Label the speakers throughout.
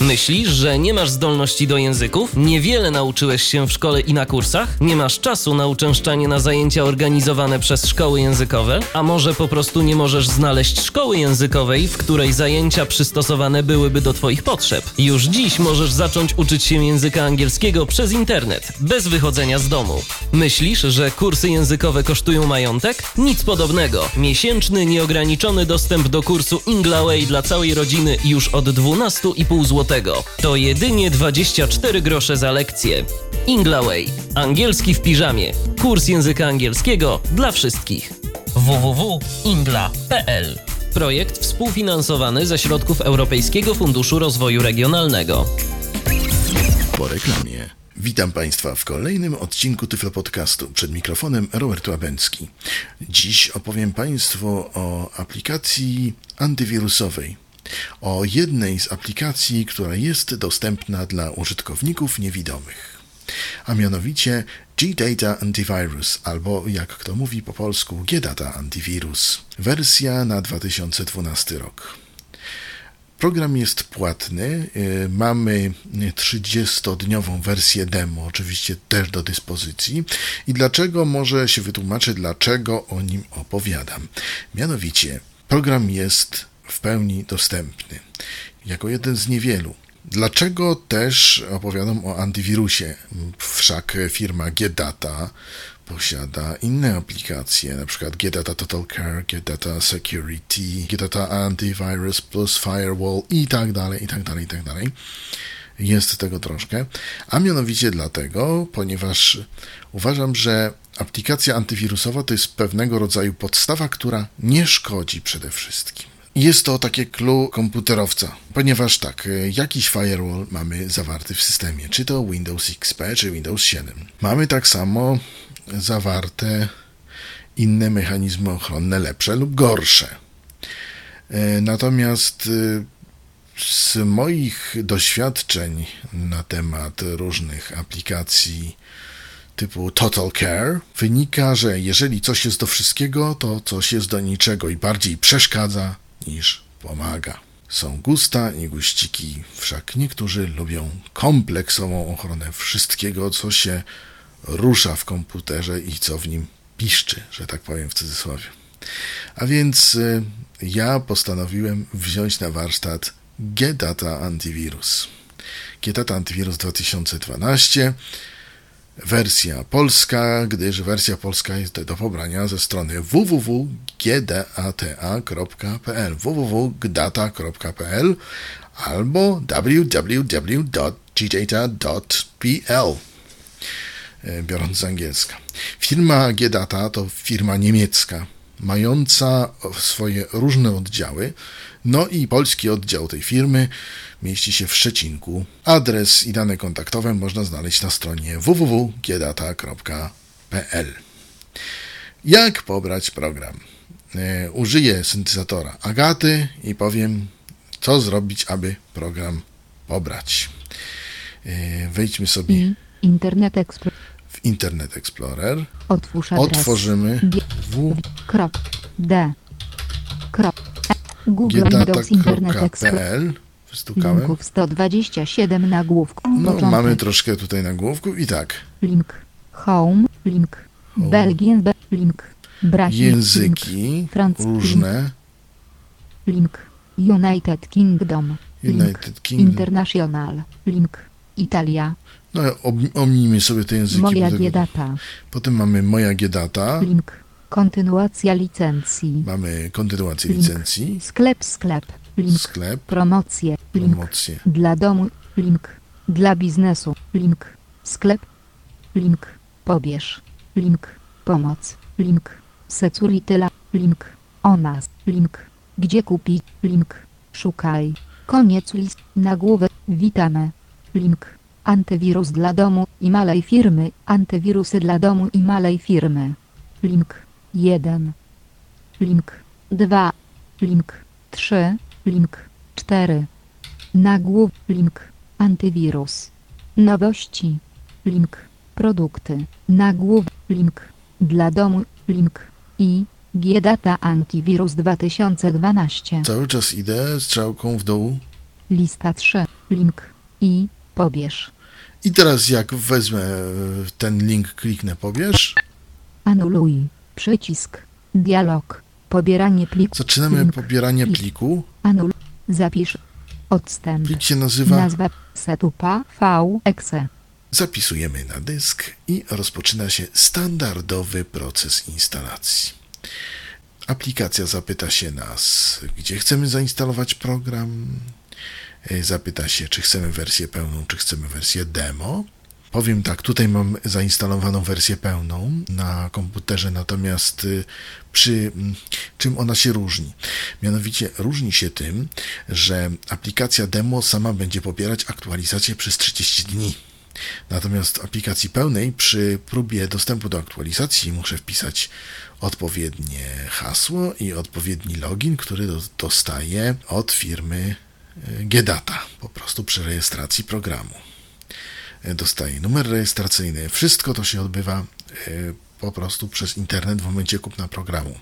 Speaker 1: Myślisz, że nie masz zdolności do języków? Niewiele nauczyłeś się w szkole i na kursach? Nie masz czasu na uczęszczanie na zajęcia organizowane przez szkoły językowe? A może po prostu nie możesz znaleźć szkoły językowej, w której zajęcia przystosowane byłyby do Twoich potrzeb? Już dziś możesz zacząć uczyć się języka angielskiego przez internet, bez wychodzenia z domu. Myślisz, że kursy językowe kosztują majątek? Nic podobnego. Miesięczny, nieograniczony dostęp do kursu Inglaway dla całej rodziny już od 12,5 zł. To jedynie 24 grosze za lekcję. Inglaway. Angielski w piżamie. Kurs języka angielskiego dla wszystkich. www.ingla.pl Projekt współfinansowany ze środków Europejskiego Funduszu Rozwoju Regionalnego.
Speaker 2: Po reklamie. Witam Państwa w kolejnym odcinku Tyflo Podcastu. Przed mikrofonem Robert Łabęcki. Dziś opowiem Państwu o aplikacji antywirusowej. O jednej z aplikacji, która jest dostępna dla użytkowników niewidomych. A mianowicie G-Data Antivirus, albo jak kto mówi po polsku G-Data Antivirus. Wersja na 2012 rok. Program jest płatny. y, Mamy 30-dniową wersję demo, oczywiście też do dyspozycji. I dlaczego może się wytłumaczę, dlaczego o nim opowiadam? Mianowicie, program jest w pełni dostępny, jako jeden z niewielu. Dlaczego też opowiadam o antywirusie? Wszak firma Gedata posiada inne aplikacje, na przykład Gedata Total Care, Gedata Security, Gedata Antivirus plus Firewall i tak dalej, i tak dalej, i tak dalej. Jest tego troszkę, a mianowicie dlatego, ponieważ uważam, że aplikacja antywirusowa to jest pewnego rodzaju podstawa, która nie szkodzi przede wszystkim. Jest to takie clue komputerowca, ponieważ tak, jakiś firewall mamy zawarty w systemie, czy to Windows XP, czy Windows 7. Mamy tak samo zawarte inne mechanizmy ochronne, lepsze lub gorsze. E, Natomiast e, z moich doświadczeń na temat różnych aplikacji typu Total Care wynika, że jeżeli coś jest do wszystkiego, to coś jest do niczego i bardziej przeszkadza niż pomaga. Są gusta i guściki, wszak niektórzy lubią kompleksową ochronę wszystkiego, co się rusza w komputerze i co w nim piszczy, że tak powiem w cudzysłowie. A więc y, ja postanowiłem wziąć na warsztat Gedata Antivirus. Gedata Antivirus 2012 wersja polska, gdyż wersja polska jest do pobrania ze strony www.gdata.pl www.gdata.pl albo www.gdata.pl e, biorąc z angielska. Firma Gedata to firma niemiecka, mająca swoje różne oddziały, no i polski oddział tej firmy mieści się w Szczecinku. Adres i dane kontaktowe można znaleźć na stronie www.giedata.pl. Jak pobrać program? E, Użyję syntezatora Agaty i powiem, co zrobić, aby program pobrać. E, Wejdźmy sobie
Speaker 3: I Internet Explorer.
Speaker 2: W Internet Explorer.
Speaker 3: Otwórz adres.
Speaker 2: Otworzymy w.
Speaker 3: D. Google Windows Internet Explorer.
Speaker 2: Wystukałem.
Speaker 3: Linków 127 nagłówku.
Speaker 2: No,
Speaker 3: Początek.
Speaker 2: mamy troszkę tutaj nagłówków i tak.
Speaker 3: Link. Home. Link. Belgien. Be- link. Brasil.
Speaker 2: Języki
Speaker 3: Link.
Speaker 2: Różne.
Speaker 3: Link. United Kingdom. Link.
Speaker 2: United Kingdom.
Speaker 3: International. Link. Italia.
Speaker 2: No, om- omnijmy sobie te języki.
Speaker 3: Moja Giedata.
Speaker 2: Potem mamy Moja Giedata.
Speaker 3: Link. Kontynuacja licencji.
Speaker 2: Mamy kontynuację
Speaker 3: Link.
Speaker 2: licencji.
Speaker 3: Sklep, sklep. Link.
Speaker 2: Sklep.
Speaker 3: Promocje. Link.
Speaker 2: Promocje.
Speaker 3: Dla domu. Link. Dla biznesu. Link. Sklep. Link. Pobierz. Link. Pomoc. Link. Securityla. Link. O nas. Link. Gdzie kupić? Link. Szukaj. Koniec list. Nagłówek. Witamy. Link. Antywirus dla domu i malej firmy. Antywirusy dla domu i malej firmy. Link. 1. Link. 2. Link. 3. Link. 4. Nagłów. Link. Antywirus. Nowości. link, produkty, nagłówek, link, dla domu, link i G-Data Antivirus 2012.
Speaker 2: Cały czas idę strzałką w dół.
Speaker 3: Lista 3, link i pobierz.
Speaker 2: I teraz jak wezmę e, ten link, kliknę pobierz,
Speaker 3: Anuluj, przycisk, dialog, pobieranie pliku.
Speaker 2: zaczynamy
Speaker 3: link,
Speaker 2: pobieranie pliku.
Speaker 3: Anul, zapisz, odstęp,
Speaker 2: Plik się nazywa
Speaker 3: nazwa, setupa, v-exe.
Speaker 2: Zapisujemy na dysk i rozpoczyna się standardowy proces instalacji. Aplikacja zapyta się nas, gdzie chcemy zainstalować program. E, Zapyta się, czy chcemy wersję pełną, czy chcemy wersję demo. Powiem tak, tutaj mam zainstalowaną wersję pełną na komputerze, natomiast y, przy mm, czym ona się różni? Mianowicie różni się tym, że aplikacja demo sama będzie pobierać aktualizację przez 30 dni. Natomiast aplikacji pełnej przy próbie dostępu do aktualizacji muszę wpisać odpowiednie hasło i odpowiedni login, który do, dostaję od firmy e, Gedata, po prostu przy rejestracji programu. E, Dostaję numer rejestracyjny. Wszystko to się odbywa e, po prostu przez internet w momencie kupna programu.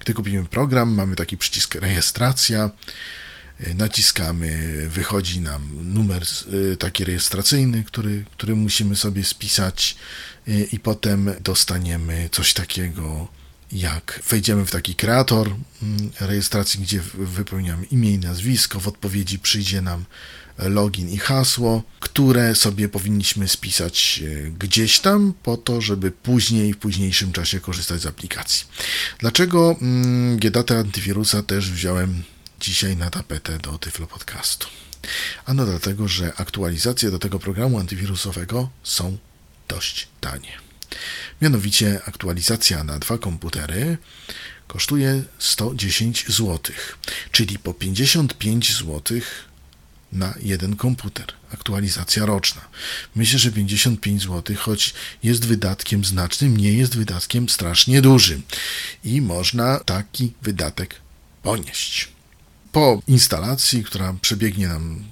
Speaker 2: Gdy kupimy program, mamy taki przycisk rejestracja, y, naciskamy, wychodzi nam numer taki rejestracyjny, który, który musimy sobie spisać i potem dostaniemy coś takiego jak wejdziemy w taki kreator mm, rejestracji, gdzie wypełniamy imię i nazwisko, w odpowiedzi przyjdzie nam login i hasło, które sobie powinniśmy spisać e, gdzieś tam po to, żeby później, w późniejszym czasie korzystać z aplikacji. Dlaczego mm, Gedata Antywirusa też wziąłem dzisiaj na tapetę do Tyflo Podcastu? Ano dlatego, że aktualizacje do tego programu antywirusowego są dość tanie. Mianowicie aktualizacja na dwa komputery kosztuje 110 zł, czyli po 55 zł na jeden komputer. Aktualizacja roczna. Myślę, że 55 zł, choć jest wydatkiem znacznym, nie jest wydatkiem strasznie dużym. I można taki wydatek ponieść. Po instalacji, która przebiegnie nam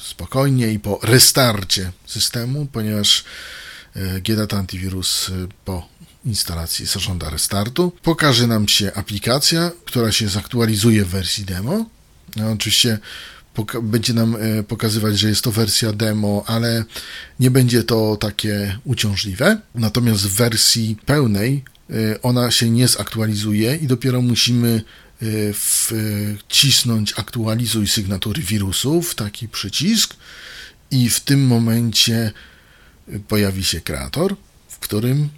Speaker 2: spokojnie i po restarcie systemu, ponieważ GData Antivirus e, po instalacji zażąda restartu, pokaże nam się aplikacja, która się zaktualizuje w wersji demo. No, oczywiście będzie nam e, pokazywać, że jest to wersja demo, ale nie będzie to takie uciążliwe. Natomiast w wersji pełnej e, ona się nie zaktualizuje i dopiero musimy e, wcisnąć aktualizuj sygnatury wirusów, taki przycisk i w tym momencie pojawi się kreator, w którym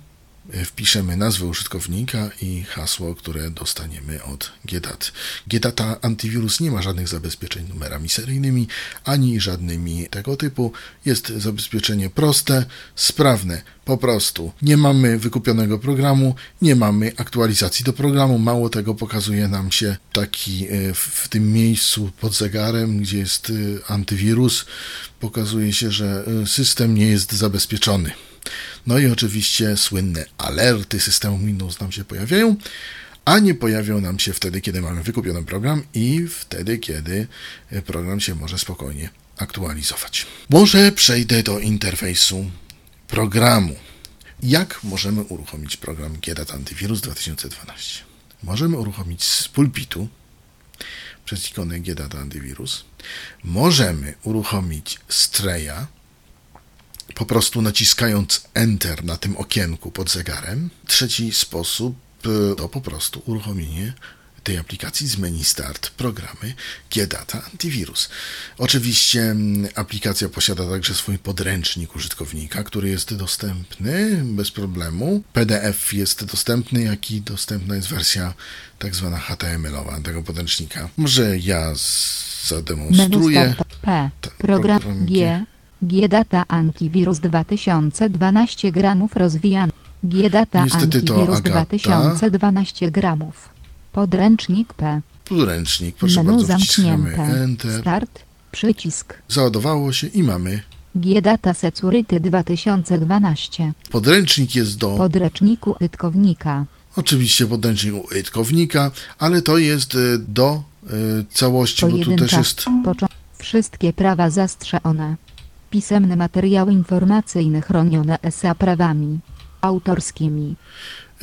Speaker 2: wpiszemy nazwę użytkownika i hasło, które dostaniemy od GDAT. GDATA Antivirus nie ma żadnych zabezpieczeń numerami seryjnymi, ani żadnymi tego typu. Jest zabezpieczenie proste, sprawne. Po prostu nie mamy wykupionego programu, nie mamy aktualizacji do programu. Mało tego pokazuje nam się taki e, w- tym miejscu pod zegarem, gdzie jest e, antywirus, pokazuje się, że e, system nie jest zabezpieczony. No i oczywiście słynne alerty systemu Windows nam się pojawiają, a nie pojawią nam się wtedy, kiedy mamy wykupiony program i wtedy, kiedy e, program się może spokojnie aktualizować. Może przejdę do interfejsu programu. Jak możemy uruchomić program GDAT Antivirus 2012? Możemy uruchomić z pulpitu przez ikonę GDAT Antivirus. Możemy uruchomić Streja, po prostu naciskając Enter na tym okienku pod zegarem. Trzeci sposób e, to po prostu uruchomienie tej aplikacji z menu Start programy GData Antivirus. Oczywiście aplikacja posiada także swój podręcznik użytkownika, który jest dostępny bez problemu. PDF jest dostępny, jak i dostępna jest wersja tak zwana HTML-owa tego podręcznika. Może ja z-
Speaker 3: Menu
Speaker 2: zademonstruję.
Speaker 3: Start P.
Speaker 2: Tak,
Speaker 3: Program
Speaker 2: program
Speaker 3: G. G-Data Antivirus 2012 gramów rozwijany. G-Data
Speaker 2: Niestety to
Speaker 3: Antivirus
Speaker 2: Agata.
Speaker 3: 2012 gramów. Podręcznik P.
Speaker 2: Podręcznik, proszę
Speaker 3: Menu
Speaker 2: bardzo,
Speaker 3: zamknięte.
Speaker 2: Enter.
Speaker 3: Start. Przycisk.
Speaker 2: Załadowało się i mamy.
Speaker 3: G-Data Security 2012.
Speaker 2: Podręcznik jest do,
Speaker 3: Podręczniku użytkownika.
Speaker 2: oczywiście podręcznik użytkownika, ale to jest e, do e, całości, bo tu też jest
Speaker 3: Wszystkie prawa zastrzeżone. Pisemne materiały informacyjne chronione ESA prawami autorskimi.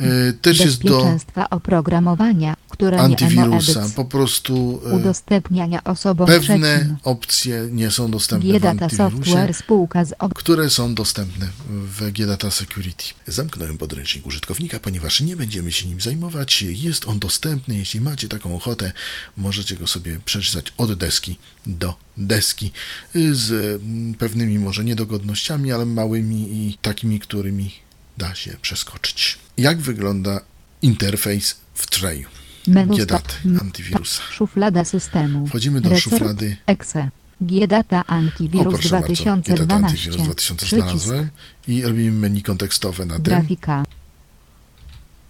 Speaker 2: E, Też jest do
Speaker 3: oprogramowania, które
Speaker 2: antywirusa.
Speaker 3: emo
Speaker 2: Po prostu e,
Speaker 3: Udostępniania osobom
Speaker 2: pewne
Speaker 3: trzecim.
Speaker 2: opcje nie są dostępne w
Speaker 3: G-Data
Speaker 2: antywirusie.
Speaker 3: Software spółka z ob...
Speaker 2: które są dostępne w GData Security. Zamknąłem podręcznik użytkownika, ponieważ nie będziemy się nim zajmować. Jest on dostępny, jeśli macie taką ochotę, możecie go sobie przeczytać od deski do deski z mm, pewnymi może niedogodnościami, ale małymi i takimi, którymi da się przeskoczyć. Jak wygląda interfejs w Treju?
Speaker 3: Menu
Speaker 2: GDAT,
Speaker 3: stop.
Speaker 2: antywirusa.
Speaker 3: Szuflada systemu.
Speaker 2: Wchodzimy do
Speaker 3: Resort
Speaker 2: szuflady
Speaker 3: Exe. G-Data
Speaker 2: O, bardzo, GData
Speaker 3: 2012.
Speaker 2: Antivirus 2000
Speaker 3: Przycisk.
Speaker 2: i robimy menu kontekstowe na tym.
Speaker 3: Grafika.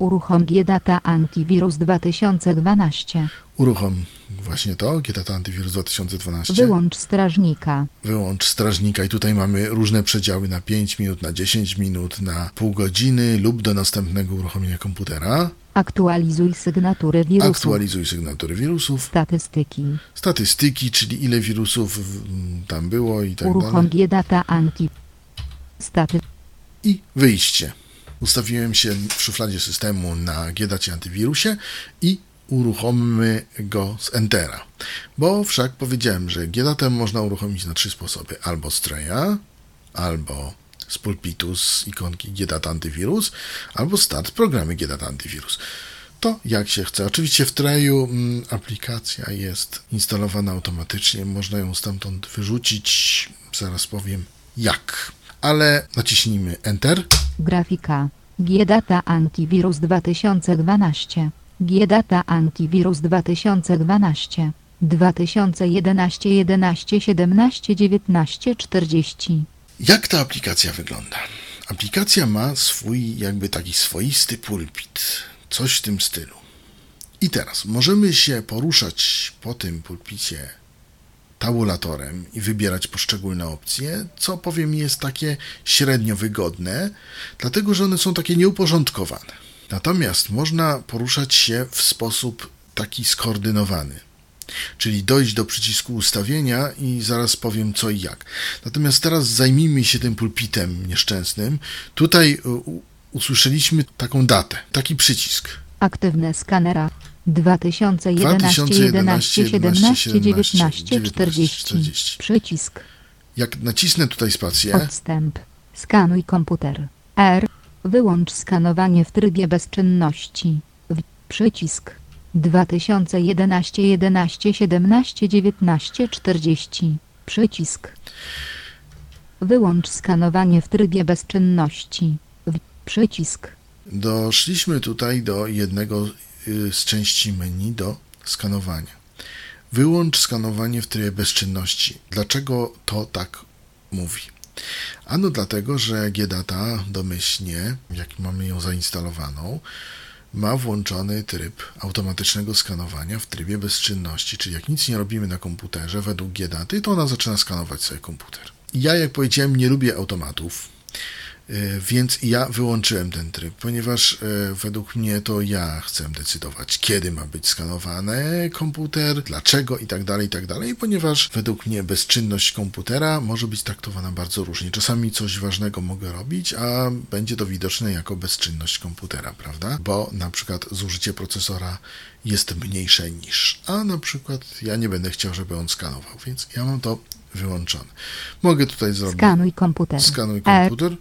Speaker 3: Uruchom G-Data Antivirus 2012.
Speaker 2: Uruchom właśnie to, GData Antivirus 2012.
Speaker 3: Wyłącz strażnika.
Speaker 2: Wyłącz strażnika i tutaj mamy różne przedziały na 5 minut, na 10 minut, na pół godziny lub do następnego uruchomienia komputera.
Speaker 3: Aktualizuj sygnatury wirusu.
Speaker 2: Aktualizuj sygnatury wirusów,
Speaker 3: Statystyki.
Speaker 2: statystyki, czyli ile wirusów tam było i tak
Speaker 3: Uruchom
Speaker 2: dalej.
Speaker 3: G-Data Anti. Staty.
Speaker 2: I wyjście. Ustawiłem się w szufladzie systemu na GDAcie antywirusie i uruchommy go z Entera. Bo wszak powiedziałem, że GDATem można uruchomić na trzy sposoby. Albo z Treya, albo z pulpitu z ikonki GDAT Antywirus, albo start programy GDAT Antywirus. To jak się chce. Oczywiście w Treju mm, aplikacja jest instalowana automatycznie, można ją stamtąd wyrzucić. Zaraz powiem jak. Ale naciśnijmy Enter.
Speaker 3: Grafika. G-Data Antivirus 2012. G-Data Antivirus 2012. 2011 11 17 19 40.
Speaker 2: Jak ta aplikacja wygląda? Aplikacja ma swój, jakby taki swoisty pulpit, coś w tym stylu. I teraz możemy się poruszać po tym pulpicie tabulatorem i wybierać poszczególne opcje, co powiem jest takie średnio wygodne, dlatego że one są takie nieuporządkowane. Natomiast można poruszać się w sposób taki skoordynowany. Czyli dojść do przycisku ustawienia i zaraz powiem co i jak. Natomiast teraz zajmijmy się tym pulpitem nieszczęsnym. Tutaj u- usłyszeliśmy taką datę, taki przycisk.
Speaker 3: Aktywne skanera. 2011 11 17 19 40. Przycisk.
Speaker 2: Jak nacisnę tutaj spację,
Speaker 3: Odstęp. Skanuj komputer. R. Wyłącz skanowanie w trybie bezczynności. W. Przycisk. 2011 11 17 19 40. Przycisk. Wyłącz skanowanie w trybie bezczynności. W. Przycisk.
Speaker 2: doszliśmy tutaj do jednego z części menu do skanowania. Wyłącz skanowanie w trybie bezczynności. Dlaczego to tak mówi? Ano dlatego, że GData domyślnie, jak mamy ją zainstalowaną, ma włączony tryb automatycznego skanowania w trybie bezczynności, czyli jak nic nie robimy na komputerze według GDaty, to ona zaczyna skanować sobie komputer. Ja, jak powiedziałem, nie lubię automatów, y, więc ja wyłączyłem ten tryb, ponieważ y, według mnie to ja chcę decydować, kiedy ma być skanowany komputer, dlaczego i tak dalej, i tak dalej, ponieważ według mnie bezczynność komputera może być traktowana bardzo różnie. Czasami coś ważnego mogę robić, a będzie to widoczne jako bezczynność komputera, prawda? Bo na przykład zużycie procesora jest mniejsze niż, a na przykład ja nie będę chciał, żeby on skanował, więc ja mam to wyłączone. Mogę tutaj zrobić
Speaker 3: Skanuj komputer.
Speaker 2: Skanuj
Speaker 3: R.
Speaker 2: komputer.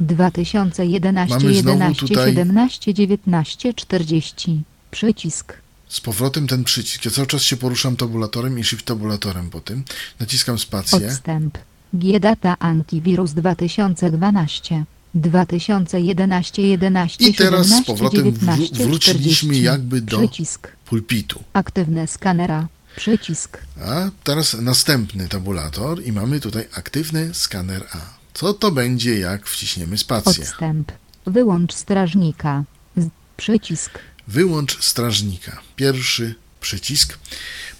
Speaker 3: Wyłącz. 2011
Speaker 2: Mamy znowu
Speaker 3: 11
Speaker 2: tutaj-
Speaker 3: 17 19 40. Przycisk.
Speaker 2: z powrotem ten przycisk. Ja cały czas się poruszam tabulatorem i shift tabulatorem po tym. Naciskam spację.
Speaker 3: Odstęp. G-Data Antivirus 2012. 2011 11
Speaker 2: I teraz z
Speaker 3: 17
Speaker 2: powrotem wró-
Speaker 3: 19
Speaker 2: wróciliśmy
Speaker 3: 40.
Speaker 2: jakby do-
Speaker 3: Przycisk.
Speaker 2: Pulpitu.
Speaker 3: Aktywne skanera. Przycisk.
Speaker 2: A teraz następny tabulator i mamy tutaj aktywny skaner A. Co to będzie, jak wciśniemy spację?
Speaker 3: Odstęp. Wyłącz strażnika. Z- Przycisk.
Speaker 2: Wyłącz strażnika. Pierwszy przycisk,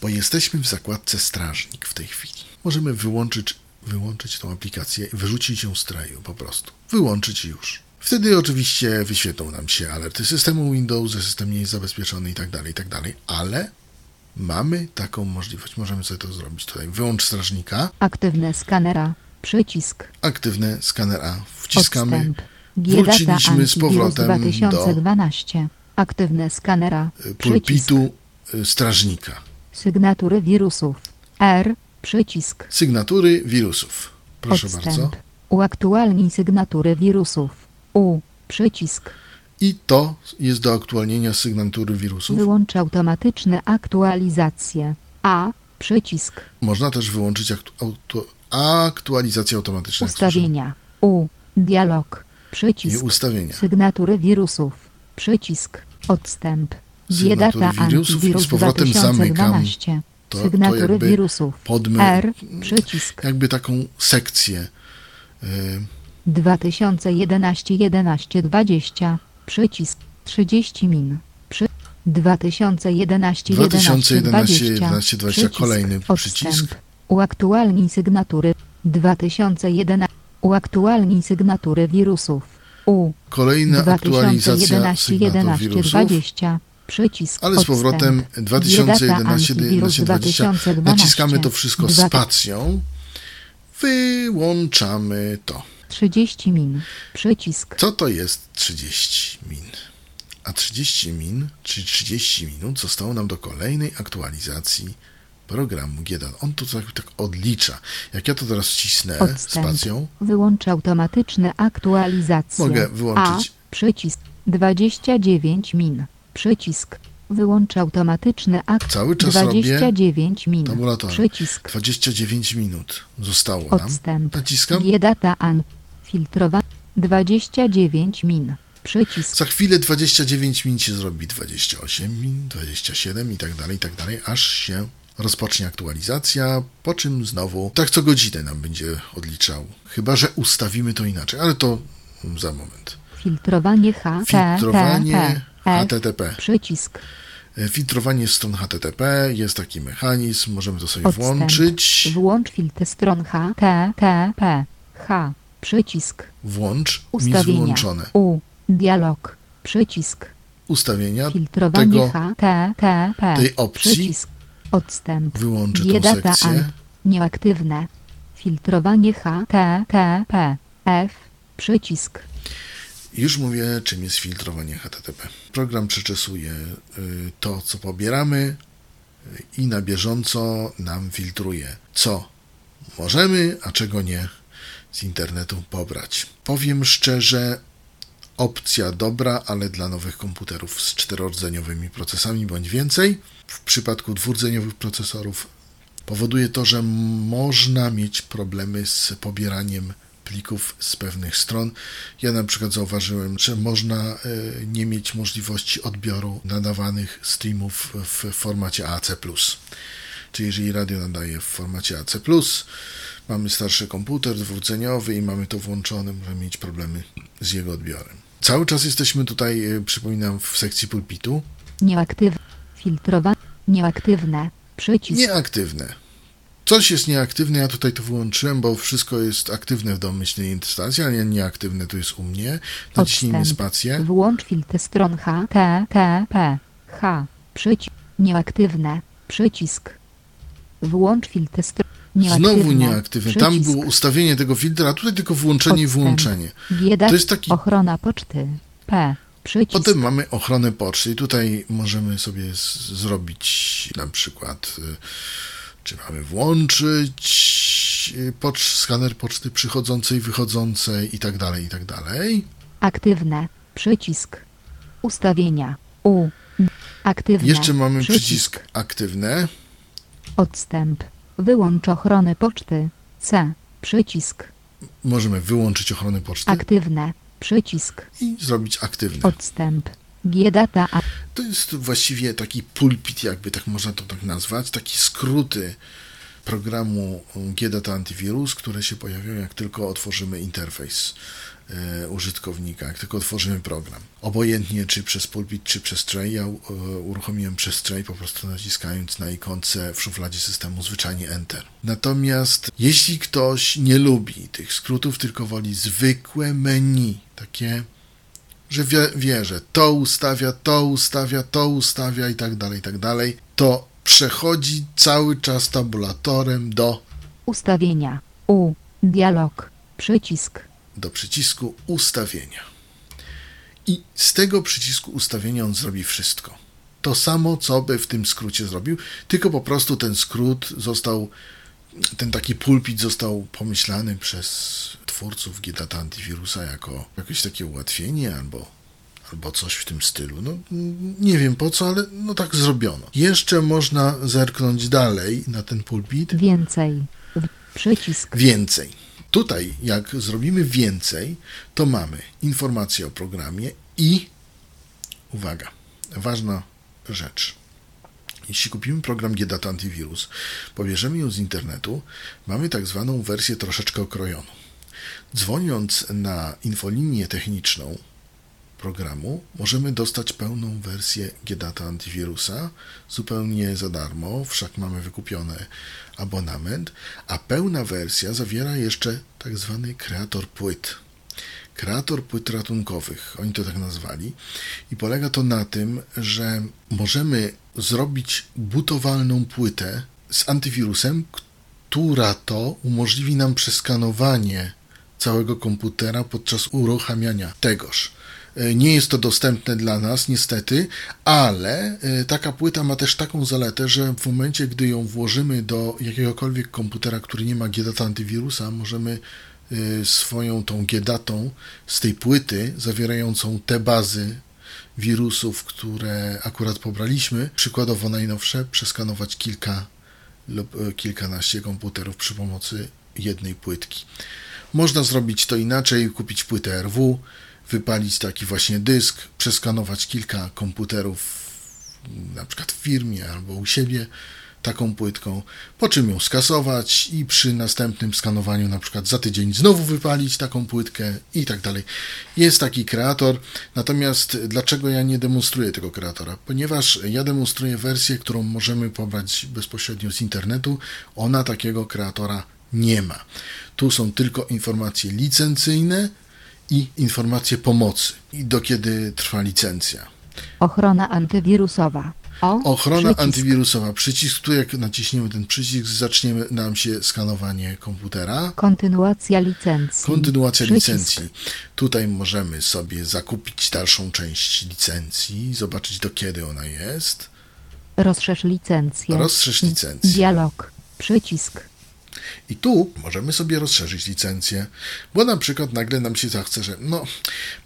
Speaker 2: bo jesteśmy w zakładce strażnik w tej chwili. Możemy wyłączyć, wyłączyć tą aplikację i wyrzucić ją z traju po prostu. Wyłączyć już. Wtedy oczywiście wyświetlą nam się alerty systemu Windows, że system nie jest zabezpieczony i tak dalej, i tak dalej, ale mamy taką możliwość. Możemy sobie to zrobić tutaj. Wyłącz strażnika.
Speaker 3: Aktywne skanera. Przycisk.
Speaker 2: Aktywne skaner A. Wciskamy.
Speaker 3: Odstęp.
Speaker 2: Wróciliśmy z powrotem do
Speaker 3: 2012. Aktywne skanera.
Speaker 2: y,
Speaker 3: Przycisk.
Speaker 2: pulpitu y, strażnika.
Speaker 3: Sygnatury wirusów. R. Przycisk.
Speaker 2: Sygnatury wirusów. Proszę
Speaker 3: Odstęp.
Speaker 2: bardzo.
Speaker 3: Uaktualnij sygnatury wirusów. U. Przycisk.
Speaker 2: I to jest do aktualnienia sygnatury wirusów.
Speaker 3: Wyłącz automatyczne aktualizacje. A. Przycisk.
Speaker 2: Można też wyłączyć aktu- auto- aktualizację automatyczną. jak
Speaker 3: Ustawienia. U. Dialog.
Speaker 2: I
Speaker 3: Przycisk.
Speaker 2: ustawienia.
Speaker 3: Sygnatury wirusów. Przycisk. Odstęp. G-Data
Speaker 2: wirusów z powrotem zamykam
Speaker 3: 2012.
Speaker 2: to- to
Speaker 3: Sygnatury
Speaker 2: jakby
Speaker 3: wirusów.
Speaker 2: podmy-
Speaker 3: R. Przycisk.
Speaker 2: Jakby taką sekcję. y,
Speaker 3: 2011 11 20. Przycisk. 30 min. Przy... 2011
Speaker 2: 2011
Speaker 3: 11
Speaker 2: 11 20. Kolejny przycisk.
Speaker 3: Uaktualnij sygnatury. 2011. Uaktualnij sygnatury wirusów. U.
Speaker 2: Kolejna aktualizacja
Speaker 3: 2011
Speaker 2: sygnatur
Speaker 3: 11
Speaker 2: wirusów.
Speaker 3: 20. Przycisk.
Speaker 2: Ale z powrotem
Speaker 3: odstęp.
Speaker 2: 2011
Speaker 3: G-Data
Speaker 2: 11
Speaker 3: Antivirus
Speaker 2: 20.
Speaker 3: 2012.
Speaker 2: Naciskamy to wszystko spacją. Wyłączamy to.
Speaker 3: 30 min. Przycisk.
Speaker 2: Co to jest 30 min? A 30 min, czyli 30 minut, zostało nam do kolejnej aktualizacji programu GDAN. On to tak, tak odlicza. Jak ja to teraz wcisnę
Speaker 3: Odstęp.
Speaker 2: spacją,
Speaker 3: Wyłącz automatyczne aktualizacje.
Speaker 2: Mogę wyłączyć.
Speaker 3: A. Przycisk. 29 min. Przycisk. Wyłącz automatyczne aktualizacje.
Speaker 2: Cały czas
Speaker 3: 29 min.
Speaker 2: tabulatorem.
Speaker 3: Przycisk.
Speaker 2: 29 minut zostało nam.
Speaker 3: Odstęp.
Speaker 2: Naciskam.
Speaker 3: G-Data An. Filtrowa. 29 min. Przycisk.
Speaker 2: Za chwilę 29 min się zrobi 28 min, 27 i tak dalej, i tak dalej, aż się rozpocznie aktualizacja, po czym znowu tak co godzinę nam będzie odliczał. Chyba, że ustawimy to inaczej, ale to za moment.
Speaker 3: Filtrowanie HTTP. Przycisk.
Speaker 2: E, Filtrowanie stron HTTP, jest taki mechanizm, możemy to sobie
Speaker 3: Odstęp.
Speaker 2: włączyć.
Speaker 3: Włącz filtr stron HTTP. H. Przycisk.
Speaker 2: Włącz,
Speaker 3: Ustawienia.
Speaker 2: wyłączone.
Speaker 3: U. Dialog. Przycisk.
Speaker 2: Ustawienia
Speaker 3: Filtrowanie
Speaker 2: tego,
Speaker 3: HTTP.
Speaker 2: tej opcji.
Speaker 3: Przycisk. Odstęp.
Speaker 2: wyłączę tą
Speaker 3: G-Data
Speaker 2: sekcję.
Speaker 3: An. Nieaktywne. Filtrowanie HTTP. F. Przycisk.
Speaker 2: Już mówię, czym jest filtrowanie HTTP. Program przeczesuje y, to, co pobieramy y, i na bieżąco nam filtruje, co możemy, a czego nie z internetu pobrać. Powiem szczerze, opcja dobra, ale dla nowych komputerów z czterorodzeniowymi procesami bądź więcej. W przypadku dwurdzeniowych procesorów powoduje to, że można mieć problemy z pobieraniem plików z pewnych stron. Ja na przykład zauważyłem, że można e, nie mieć możliwości odbioru nadawanych streamów w formacie AC+. Czyli jeżeli radio nadaje w formacie AC+, mamy starszy komputer dwurdzeniowy i mamy to włączone, możemy mieć problemy z jego odbiorem. Cały czas jesteśmy tutaj, e, przypominam, w sekcji pulpitu.
Speaker 3: Nieaktywne. Nieaktywne. Przycisk.
Speaker 2: Nieaktywne. Coś jest nieaktywne, ja tutaj to wyłączyłem, bo wszystko jest aktywne w domyślnej instalacji, ale nieaktywne to jest u mnie. Naciśnijmy
Speaker 3: Odstęp.
Speaker 2: spację.
Speaker 3: Włącz filtr stron HTTP. H. Przycisk. Nieaktywne. Przycisk. Włącz filtr stron.
Speaker 2: Znowu nieaktywne. Tam
Speaker 3: Przycisk.
Speaker 2: było ustawienie tego filtra, a tutaj tylko włączenie i wyłączenie.
Speaker 3: Bieda.
Speaker 2: To jest taki-
Speaker 3: Ochrona poczty. P. Przycisk.
Speaker 2: Potem mamy ochronę poczty i tutaj możemy sobie zrobić na przykład, y, czy mamy włączyć y, pocz, skaner poczty przychodzącej, wychodzącej i tak dalej, i tak dalej.
Speaker 3: Aktywne. Przycisk. Ustawienia. U. Aktywne.
Speaker 2: Jeszcze mamy przycisk aktywne.
Speaker 3: Odstęp. Wyłącz ochronę poczty. C. Przycisk.
Speaker 2: Możemy wyłączyć ochronę poczty
Speaker 3: Aktywne. Przycisk.
Speaker 2: i zrobić aktywne.
Speaker 3: Odstęp. G-Data.
Speaker 2: To jest właściwie taki pulpit, jakby tak można to tak nazwać, takie skróty programu GData Antivirus, które się pojawią jak tylko otworzymy interfejs użytkownika, jak tylko otworzymy program. Obojętnie czy przez pulpit, czy przez tray, ja e, uruchomiłem przez tray po prostu naciskając na ikonce w szufladzie systemu zwyczajnie Enter. Natomiast jeśli ktoś nie lubi tych skrótów, tylko woli zwykłe menu, takie że wie, wie, że to ustawia, to ustawia, to ustawia i tak dalej, i tak dalej, to przechodzi cały czas tabulatorem do
Speaker 3: Ustawienia. U. Dialog. Przycisk.
Speaker 2: Do przycisku ustawienia. I z tego przycisku ustawienia on zrobi wszystko. To samo, co by w tym skrócie zrobił, tylko po prostu ten skrót został, ten taki pulpit został pomyślany przez twórców GData Antivirusa jako jakieś takie ułatwienie albo, albo coś w tym stylu. No, nie wiem po co, ale no tak zrobiono. Jeszcze można zerknąć dalej na ten pulpit.
Speaker 3: Więcej. Przycisk.
Speaker 2: Więcej. Tutaj, jak zrobimy więcej, to mamy informacje o programie i uwaga, ważna rzecz. Jeśli kupimy program GData Antivirus, pobierzemy ją z internetu, mamy tak zwaną wersję troszeczkę okrojoną. Dzwoniąc na infolinię techniczną programu, możemy dostać pełną wersję GData Antivirusa zupełnie za darmo, wszak mamy wykupiony abonament, a pełna wersja zawiera jeszcze tak zwany kreator płyt. Kreator płyt ratunkowych, oni to tak nazwali, i polega to na tym, że możemy zrobić butowalną płytę z antywirusem, która to umożliwi nam przeskanowanie całego komputera podczas uruchamiania tegoż. E, Nie jest to dostępne dla nas, niestety, ale e, taka płyta ma też taką zaletę, że w momencie, gdy ją włożymy do jakiegokolwiek komputera, który nie ma GData antywirusa, możemy e, swoją tą GDatą z tej płyty zawierającą te bazy wirusów, które akurat pobraliśmy, przykładowo najnowsze, przeskanować kilka lub kilkanaście komputerów przy pomocy jednej płytki. Można zrobić to inaczej, kupić płytę RW, wypalić taki właśnie dysk, przeskanować kilka komputerów, na przykład w firmie albo u siebie, taką płytką, po czym ją skasować i przy następnym skanowaniu, na przykład za tydzień, znowu wypalić taką płytkę i tak dalej. Jest taki kreator, natomiast dlaczego ja nie demonstruję tego kreatora? Ponieważ ja demonstruję wersję, którą możemy pobrać bezpośrednio z internetu, ona takiego kreatora nie ma. Tu są tylko informacje licencyjne i informacje pomocy i do kiedy trwa licencja.
Speaker 3: Ochrona antywirusowa. O.
Speaker 2: Ochrona
Speaker 3: przycisk.
Speaker 2: antywirusowa. Przycisk, tu jak naciśniemy ten przycisk, zaczniemy nam się skanowanie komputera.
Speaker 3: Kontynuacja licencji.
Speaker 2: Kontynuacja
Speaker 3: Przycisk.
Speaker 2: licencji. Tutaj możemy sobie zakupić dalszą część licencji, zobaczyć do kiedy ona jest.
Speaker 3: Rozszerz licencję.
Speaker 2: Rozszerz licencję.
Speaker 3: Dialog. Przycisk.
Speaker 2: I tu możemy sobie rozszerzyć licencję, bo na przykład nagle nam się zachce, że no,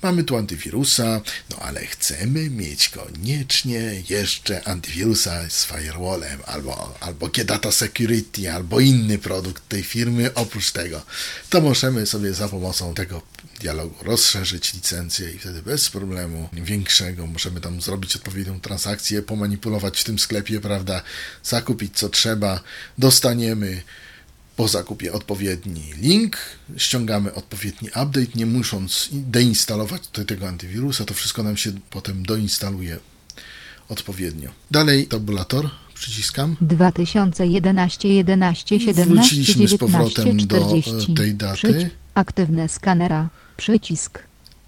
Speaker 2: mamy tu antywirusa, no ale chcemy mieć koniecznie jeszcze antywirusa z firewallem, albo, albo Data Security, albo inny produkt tej firmy oprócz tego. To możemy sobie za pomocą tego dialogu rozszerzyć licencję i wtedy bez problemu większego możemy tam zrobić odpowiednią transakcję, pomanipulować w tym sklepie, prawda, zakupić co trzeba, dostaniemy po zakupie odpowiedni link, ściągamy odpowiedni update, nie musząc deinstalować tutaj tego antywirusa, to wszystko nam się potem doinstaluje odpowiednio. Dalej tabulator, przyciskam.
Speaker 3: 2011 11 17
Speaker 2: Wróciliśmy z
Speaker 3: 19
Speaker 2: powrotem do, e,
Speaker 3: 40.
Speaker 2: tej daty.
Speaker 3: Przyci- Aktywne skanera. Przycisk.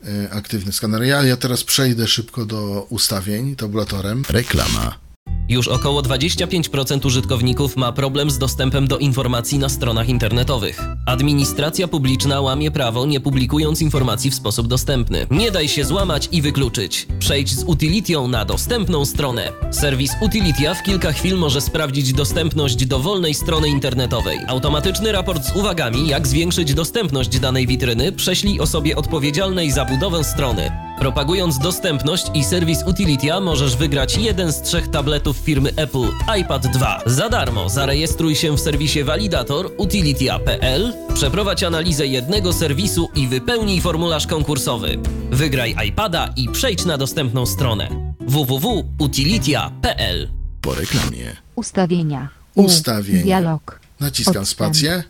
Speaker 2: E, Aktywny skaner. Ja, ja teraz przejdę szybko do ustawień tabulatorem. Reklama.
Speaker 1: Już około 25% użytkowników ma problem z dostępem do informacji na stronach internetowych. Administracja publiczna łamie prawo, nie publikując informacji w sposób dostępny. Nie daj się złamać i wykluczyć. Przejdź z Utilitią na dostępną stronę. Serwis Utilitia w kilka chwil może sprawdzić dostępność dowolnej strony internetowej. Automatyczny raport z uwagami, jak zwiększyć dostępność danej witryny, prześlij osobie odpowiedzialnej za budowę strony. Propagując dostępność i serwis Utilitia możesz wygrać jeden z trzech tabletów firmy Apple iPad 2. Za darmo zarejestruj się w serwisie Validator utilitia.pl, przeprowadź analizę jednego serwisu i wypełnij formularz konkursowy. Wygraj iPada i przejdź na dostępną stronę www.utilitia.pl.
Speaker 2: Po reklamie.
Speaker 3: Ustawienia.
Speaker 2: Ustawienia.
Speaker 3: Dialog.
Speaker 2: Naciskam
Speaker 3: Odstęp.
Speaker 2: spację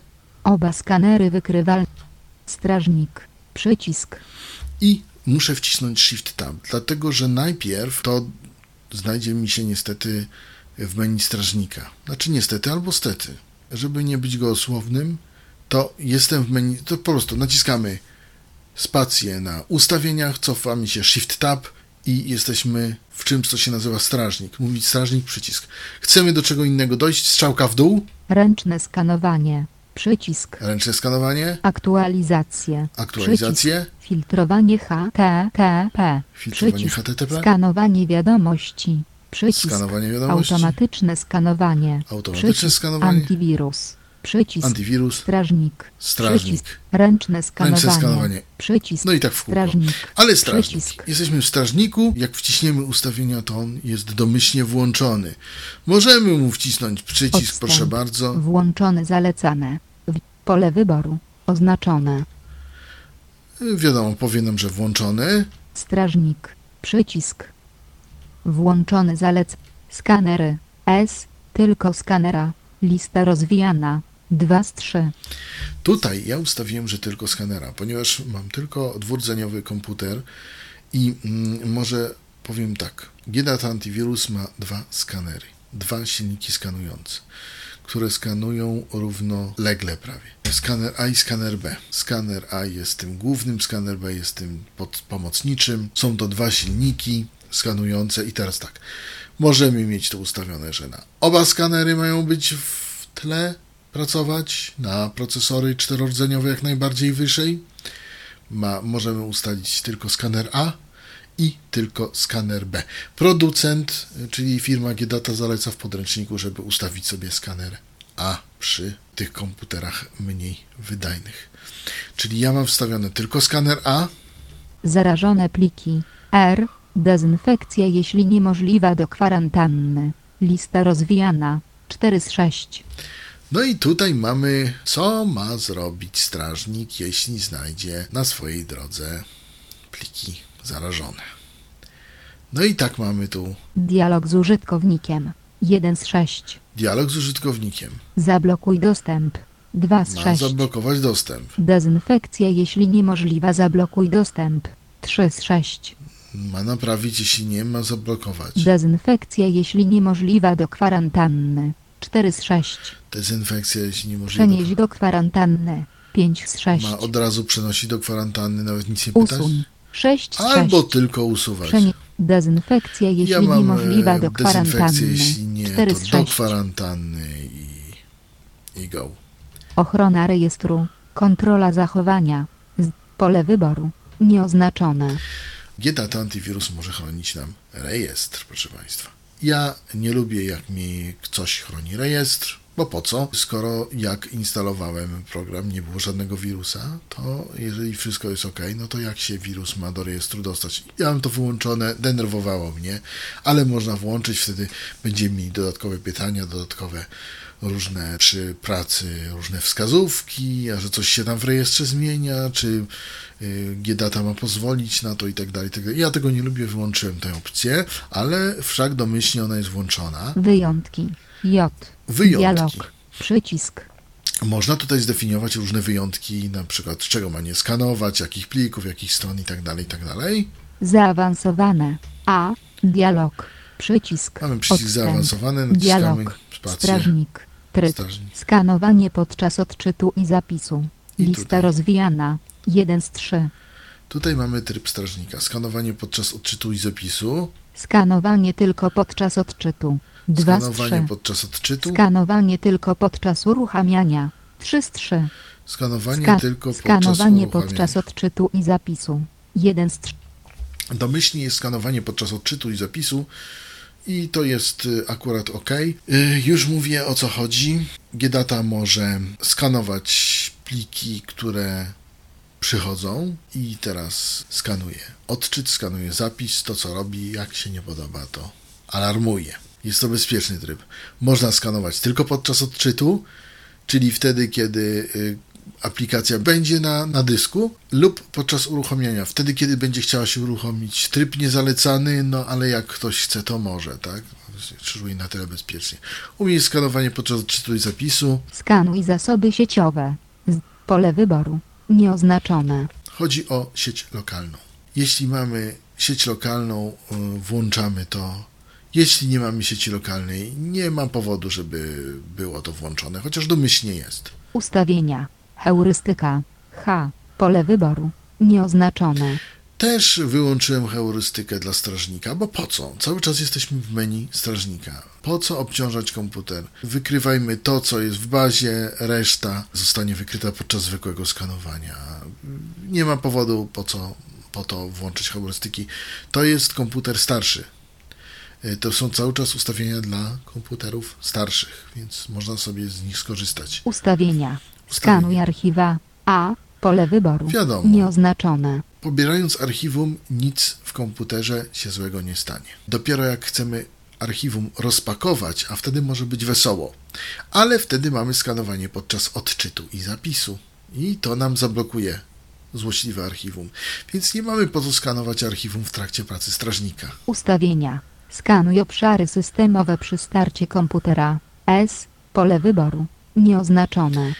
Speaker 3: Oba skanery wykrywalne. Strażnik. Przycisk.
Speaker 2: i muszę wcisnąć Shift Tab, dlatego że najpierw to znajdzie mi się niestety w menu strażnika. Znaczy niestety albo stety. Żeby nie być gołosłownym, to jestem w menu, to po prostu naciskamy spację na ustawieniach, cofamy się Shift Tab i jesteśmy w czymś, co się nazywa strażnik. Mówić strażnik, przycisk. Chcemy do czego innego dojść, strzałka w dół,
Speaker 3: Ręczne skanowanie. Przycisk.
Speaker 2: Ręczne skanowanie,
Speaker 3: Aktualizacje.
Speaker 2: aktualizacje,
Speaker 3: Przycisk. Filtrowanie HTTP.
Speaker 2: filtrowanie
Speaker 3: Przycisk.
Speaker 2: HTTP,
Speaker 3: Skanowanie wiadomości. Przycisk.
Speaker 2: skanowanie wiadomości,
Speaker 3: Automatyczne skanowanie.
Speaker 2: Automatyczne
Speaker 3: Przycisk.
Speaker 2: skanowanie.
Speaker 3: Antywirus. Przycisk.
Speaker 2: antywirus,
Speaker 3: Strażnik.
Speaker 2: Strażnik.
Speaker 3: Przycisk. Ręczne skanowanie.
Speaker 2: Ręczne skanowanie.
Speaker 3: Przycisk.
Speaker 2: no i tak w kółko.
Speaker 3: Strażnik.
Speaker 2: Ale strażnik.
Speaker 3: Przycisk.
Speaker 2: Jesteśmy w strażniku. Jak wciśniemy ustawienia, to on jest domyślnie włączony. Możemy mu wcisnąć przycisk,
Speaker 3: Odstęp.
Speaker 2: proszę bardzo.
Speaker 3: Włączone zalecane. W- Pole wyboru. Oznaczone.
Speaker 2: Wiadomo, powie nam, że włączony.
Speaker 3: Strażnik. Przycisk. Włączony zalec. Skanery. S. Tylko skanera. Lista rozwijana. 2 z 3.
Speaker 2: Tutaj ja ustawiłem, że tylko skanera, ponieważ mam tylko dwurdzeniowy komputer i mm, może powiem tak. GDAT Antivirus ma dwa skanery, dwa silniki skanujące, które skanują równolegle prawie. Skaner A i skaner B. Skaner A jest tym głównym, skaner B jest tym pod, pomocniczym. Są to dwa silniki skanujące i teraz tak. Możemy mieć to ustawione, że na oba skanery mają być w tle pracować, na procesory czterordzeniowe jak najbardziej wyżej. Ma, możemy ustalić tylko skaner A i tylko skaner B. Producent, czyli firma GData zaleca w podręczniku, żeby ustawić sobie skaner A przy tych komputerach mniej wydajnych. Czyli ja mam wstawione tylko skaner A,
Speaker 3: Zarażone pliki. R. Dezynfekcja jeśli niemożliwa do kwarantanny. Lista rozwijana. 4 z 6.
Speaker 2: No i tutaj mamy, co ma zrobić strażnik, jeśli znajdzie na swojej drodze pliki zarażone. No i tak mamy tu
Speaker 3: Dialog z użytkownikiem. 1 z 6.
Speaker 2: dialog z użytkownikiem.
Speaker 3: Zablokuj dostęp. 2 z
Speaker 2: Ma
Speaker 3: 6.
Speaker 2: zablokować dostęp.
Speaker 3: Dezynfekcja jeśli niemożliwa zablokuj dostęp. 3 z 6.
Speaker 2: Ma naprawić, jeśli nie ma zablokować.
Speaker 3: Dezynfekcja jeśli niemożliwa do kwarantanny. 4 z 6.
Speaker 2: Dezynfekcja, jeśli niemożliwe.
Speaker 3: Przenieść do kwarantanny. 5 z 6.
Speaker 2: Ma od razu przenosić do kwarantanny, nawet nic nie pytać.
Speaker 3: Usuń. 6 z 6.
Speaker 2: Albo tylko usuwać.
Speaker 3: Przenie- dezynfekcja jeśli
Speaker 2: ja mam
Speaker 3: niemożliwa do kwarantanny.
Speaker 2: jeśli nie,
Speaker 3: 4
Speaker 2: to
Speaker 3: z
Speaker 2: do
Speaker 3: 6.
Speaker 2: kwarantanny i, i go.
Speaker 3: Ochrona rejestru. Kontrola zachowania. Z- Pole wyboru. Nieoznaczone.
Speaker 2: GDAT Antivirus może chronić nam rejestr, proszę Państwa. Ja nie lubię, jak mi coś chroni rejestr, bo po co? Skoro jak instalowałem program, nie było żadnego wirusa, to jeżeli wszystko jest ok, no to jak się wirus ma do rejestru dostać? Ja mam to wyłączone, denerwowało mnie, ale można włączyć, wtedy będziemy mieli dodatkowe pytania, dodatkowe różne przy pracy, różne wskazówki, a że coś się tam w rejestrze zmienia, czy y, GData ma pozwolić na to i tak dalej. i tak dalej. Ja tego nie lubię, wyłączyłem tę opcję, ale wszak domyślnie ona jest włączona.
Speaker 3: Wyjątki. J.
Speaker 2: Wyjątki.
Speaker 3: Dialog. Przycisk.
Speaker 2: Można tutaj zdefiniować różne wyjątki, na przykład czego ma nie skanować, jakich plików, jakich stron i tak dalej, i tak dalej.
Speaker 3: Zaawansowane. A. Dialog. Przycisk.
Speaker 2: Mamy przycisk
Speaker 3: Odstęp.
Speaker 2: zaawansowany, naciskamy
Speaker 3: Dialog.
Speaker 2: Spację.
Speaker 3: Strażnik. Tryb.
Speaker 2: Strażnik.
Speaker 3: Skanowanie podczas odczytu i zapisu.
Speaker 2: I
Speaker 3: Lista
Speaker 2: tutaj.
Speaker 3: rozwijana. 1 z 3.
Speaker 2: Tutaj mamy tryb strażnika. Skanowanie podczas odczytu i zapisu.
Speaker 3: Skanowanie tylko podczas odczytu. 2 z 3.
Speaker 2: Skanowanie podczas odczytu.
Speaker 3: Skanowanie tylko podczas uruchamiania. 3 z 3.
Speaker 2: Skanowanie
Speaker 3: Ska-
Speaker 2: tylko podczas
Speaker 3: skanowanie podczas odczytu i zapisu. 1 z 3.
Speaker 2: Domyślnie jest skanowanie podczas odczytu i zapisu i to jest y, akurat ok. Już mówię o co chodzi. GData może skanować pliki, które przychodzą i teraz skanuje. Odczyt skanuje zapis, to co robi, jak się nie podoba, to alarmuje. Jest to bezpieczny tryb. Można skanować tylko podczas odczytu, czyli wtedy, kiedy y, aplikacja będzie na, na dysku, lub podczas uruchomienia, wtedy, kiedy będzie chciała się uruchomić. Tryb niezalecany, no ale jak ktoś chce, to może, tak? Krzyżuje na tyle bezpiecznie. Umieć skanowanie podczas odczytu i zapisu.
Speaker 3: Skanuj zasoby sieciowe. Pole wyboru. Nieoznaczone.
Speaker 2: Chodzi o sieć lokalną. Jeśli mamy sieć lokalną, y, włączamy to. Jeśli nie mamy sieci lokalnej, nie ma powodu, żeby było to włączone, chociaż domyślnie jest.
Speaker 3: Ustawienia. Heurystyka. H. Pole wyboru. Nieoznaczone.
Speaker 2: Też wyłączyłem heurystykę dla strażnika, bo po co? Cały czas jesteśmy w menu strażnika. Po co obciążać komputer? Wykrywajmy to, co jest w bazie, reszta zostanie wykryta podczas zwykłego skanowania. Nie ma powodu, po co po to włączyć heurystyki. To jest komputer starszy. Y, To są cały czas ustawienia dla komputerów starszych, więc można sobie z nich skorzystać.
Speaker 3: Ustawienia. Skanuj archiwa. A. Pole wyboru.
Speaker 2: Wiadomo.
Speaker 3: Nieoznaczone.
Speaker 2: Pobierając archiwum, nic w komputerze się złego nie stanie. Dopiero jak chcemy archiwum rozpakować, a wtedy może być wesoło. Ale wtedy mamy skanowanie podczas odczytu i zapisu. I to nam zablokuje złośliwe archiwum. Więc nie mamy po co skanować archiwum w trakcie pracy strażnika.
Speaker 3: Ustawienia. Skanuj obszary systemowe przy starcie komputera. S. Pole wyboru. Nieoznaczone.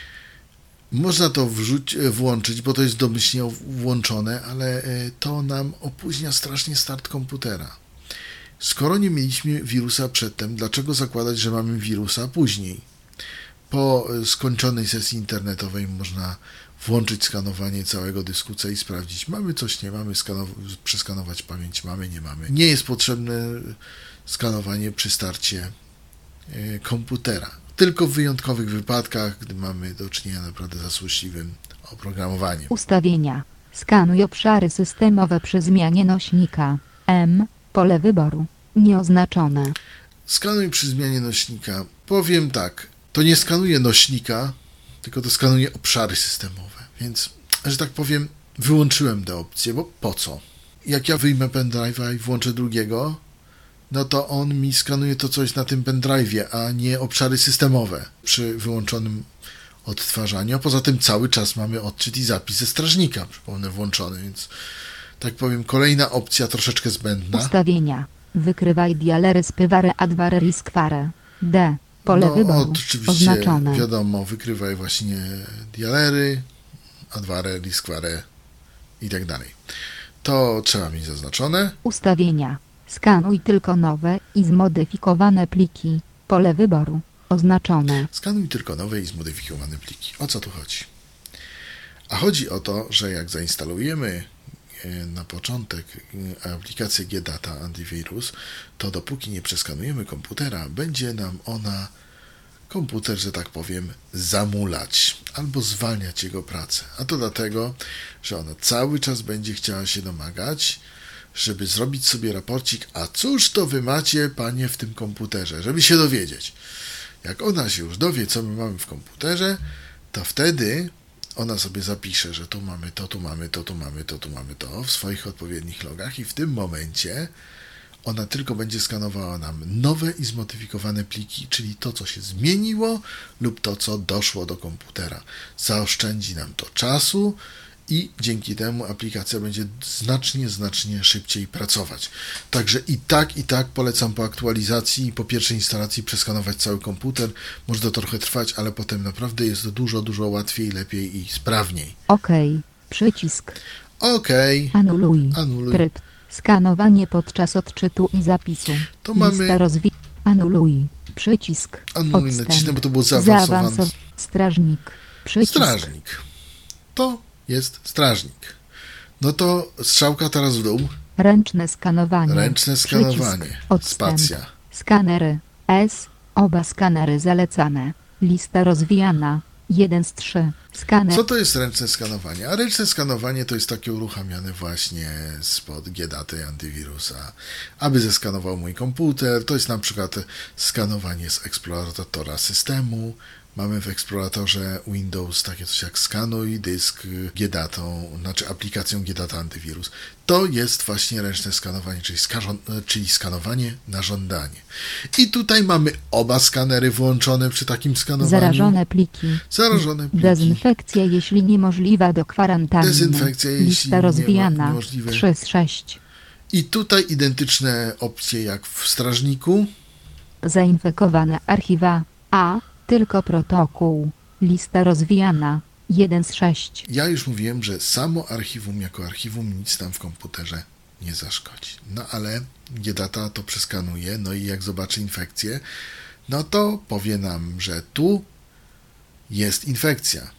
Speaker 2: Można to wrzuć, e, włączyć, bo to jest domyślnie włączone, ale e, to nam opóźnia strasznie start komputera. Skoro nie mieliśmy wirusa przedtem, dlaczego zakładać, że mamy wirusa później? Po e, skończonej sesji internetowej można włączyć skanowanie całego dysku C i sprawdzić, mamy coś, nie mamy, skanow- przeskanować pamięć, mamy, nie mamy. Nie jest potrzebne skanowanie przy starcie komputera. Tylko w wyjątkowych wypadkach, gdy mamy do czynienia naprawdę z złośliwym oprogramowaniem.
Speaker 3: Ustawienia. Skanuj obszary systemowe przy zmianie nośnika. M. Pole wyboru. Nieoznaczone.
Speaker 2: Skanuj przy zmianie nośnika. Powiem tak, to nie skanuje nośnika, tylko to skanuje obszary systemowe. Więc, że tak powiem, wyłączyłem tę opcję, bo po co? Jak ja wyjmę pendrive'a i włączę drugiego, no to on mi skanuje to, co jest na tym pendrive'ie, a nie obszary systemowe przy wyłączonym odtwarzaniu. A poza tym cały czas mamy odczyt i zapis ze strażnika, przypomnę, włączony, więc tak powiem, kolejna opcja troszeczkę zbędna.
Speaker 3: Ustawienia. Wykrywaj dialery spyware adware riskware. D. Pole
Speaker 2: no,
Speaker 3: wyboru.
Speaker 2: Oczywiście,
Speaker 3: Oznaczone.
Speaker 2: wiadomo, wykrywaj właśnie dialery, adware, riskware i tak dalej. To trzeba mieć zaznaczone.
Speaker 3: Ustawienia. Skanuj tylko nowe i zmodyfikowane pliki. Pole wyboru. Oznaczone.
Speaker 2: Skanuj tylko nowe i zmodyfikowane pliki. O co tu chodzi? A chodzi o to, że jak zainstalujemy e, na początek e, aplikację GData Antivirus, to dopóki nie przeskanujemy komputera, będzie nam ona komputer, że tak powiem, zamulać albo zwalniać jego pracę. A to dlatego, że ona cały czas będzie chciała się domagać, żeby zrobić sobie raporcik, a cóż to wy macie, panie, w tym komputerze, żeby się dowiedzieć. Jak ona się już dowie, co my mamy w komputerze, to wtedy ona sobie zapisze, że tu mamy to, tu mamy to, tu mamy to, tu mamy to w swoich odpowiednich logach i w tym momencie ona tylko będzie skanowała nam nowe i zmodyfikowane pliki, czyli to, co się zmieniło lub to, co doszło do komputera. Zaoszczędzi nam to czasu i dzięki temu aplikacja będzie znacznie, znacznie szybciej pracować. Także i tak, i tak polecam po aktualizacji i po pierwszej instalacji przeskanować cały komputer. Może to trochę trwać, ale potem naprawdę jest dużo, dużo łatwiej, lepiej i sprawniej.
Speaker 3: OK. Przycisk.
Speaker 2: Okej,
Speaker 3: Anuluj.
Speaker 2: Anuluj.
Speaker 3: Tryb. Skanowanie podczas odczytu i zapisu.
Speaker 2: To mamy-
Speaker 3: Lista rozwi... Anuluj. Przycisk.
Speaker 2: Anuluj nacisnę, bo to było zaawansowane.
Speaker 3: Zaawansow- Strażnik. Przycisk.
Speaker 2: strażnik. To jest strażnik. No to strzałka teraz w dół.
Speaker 3: Ręczne skanowanie.
Speaker 2: Ręczne skanowanie.
Speaker 3: Przycisk. Odstęp.
Speaker 2: Spacja.
Speaker 3: Skanery. S. Oba skanery zalecane. Lista rozwijana. 1 z 3. Skaner.
Speaker 2: Co to jest ręczne skanowanie? A ręczne skanowanie to jest takie uruchamiane właśnie spod GDATY antywirusa, aby zeskanował mój komputer. To jest na przykład skanowanie z eksploratora systemu. Mamy w eksploratorze Windows takie coś jak skanuj dysk GDATą, znaczy aplikacją GDATA antywirus. To jest właśnie ręczne skanowanie, czyli, czyli skanowanie na żądanie. I tutaj mamy oba skanery włączone przy takim skanowaniu.
Speaker 3: Zarażone pliki.
Speaker 2: Zarażone pliki.
Speaker 3: Dezynfekcja, jeśli niemożliwa do kwarantanny.
Speaker 2: Dezynfekcja, jeśli
Speaker 3: Lista rozwijana.
Speaker 2: niemożliwe.
Speaker 3: 3 z 6.
Speaker 2: I tutaj identyczne opcje jak w strażniku.
Speaker 3: Zainfekowane archiwa. A. Tylko protokół. Lista rozwijana. 1 z 6.
Speaker 2: Ja już mówiłem, że samo archiwum jako archiwum nic nam w komputerze nie zaszkodzi. No ale GData to przeskanuje, no i jak zobaczy infekcję, no to powie nam, że tu jest infekcja.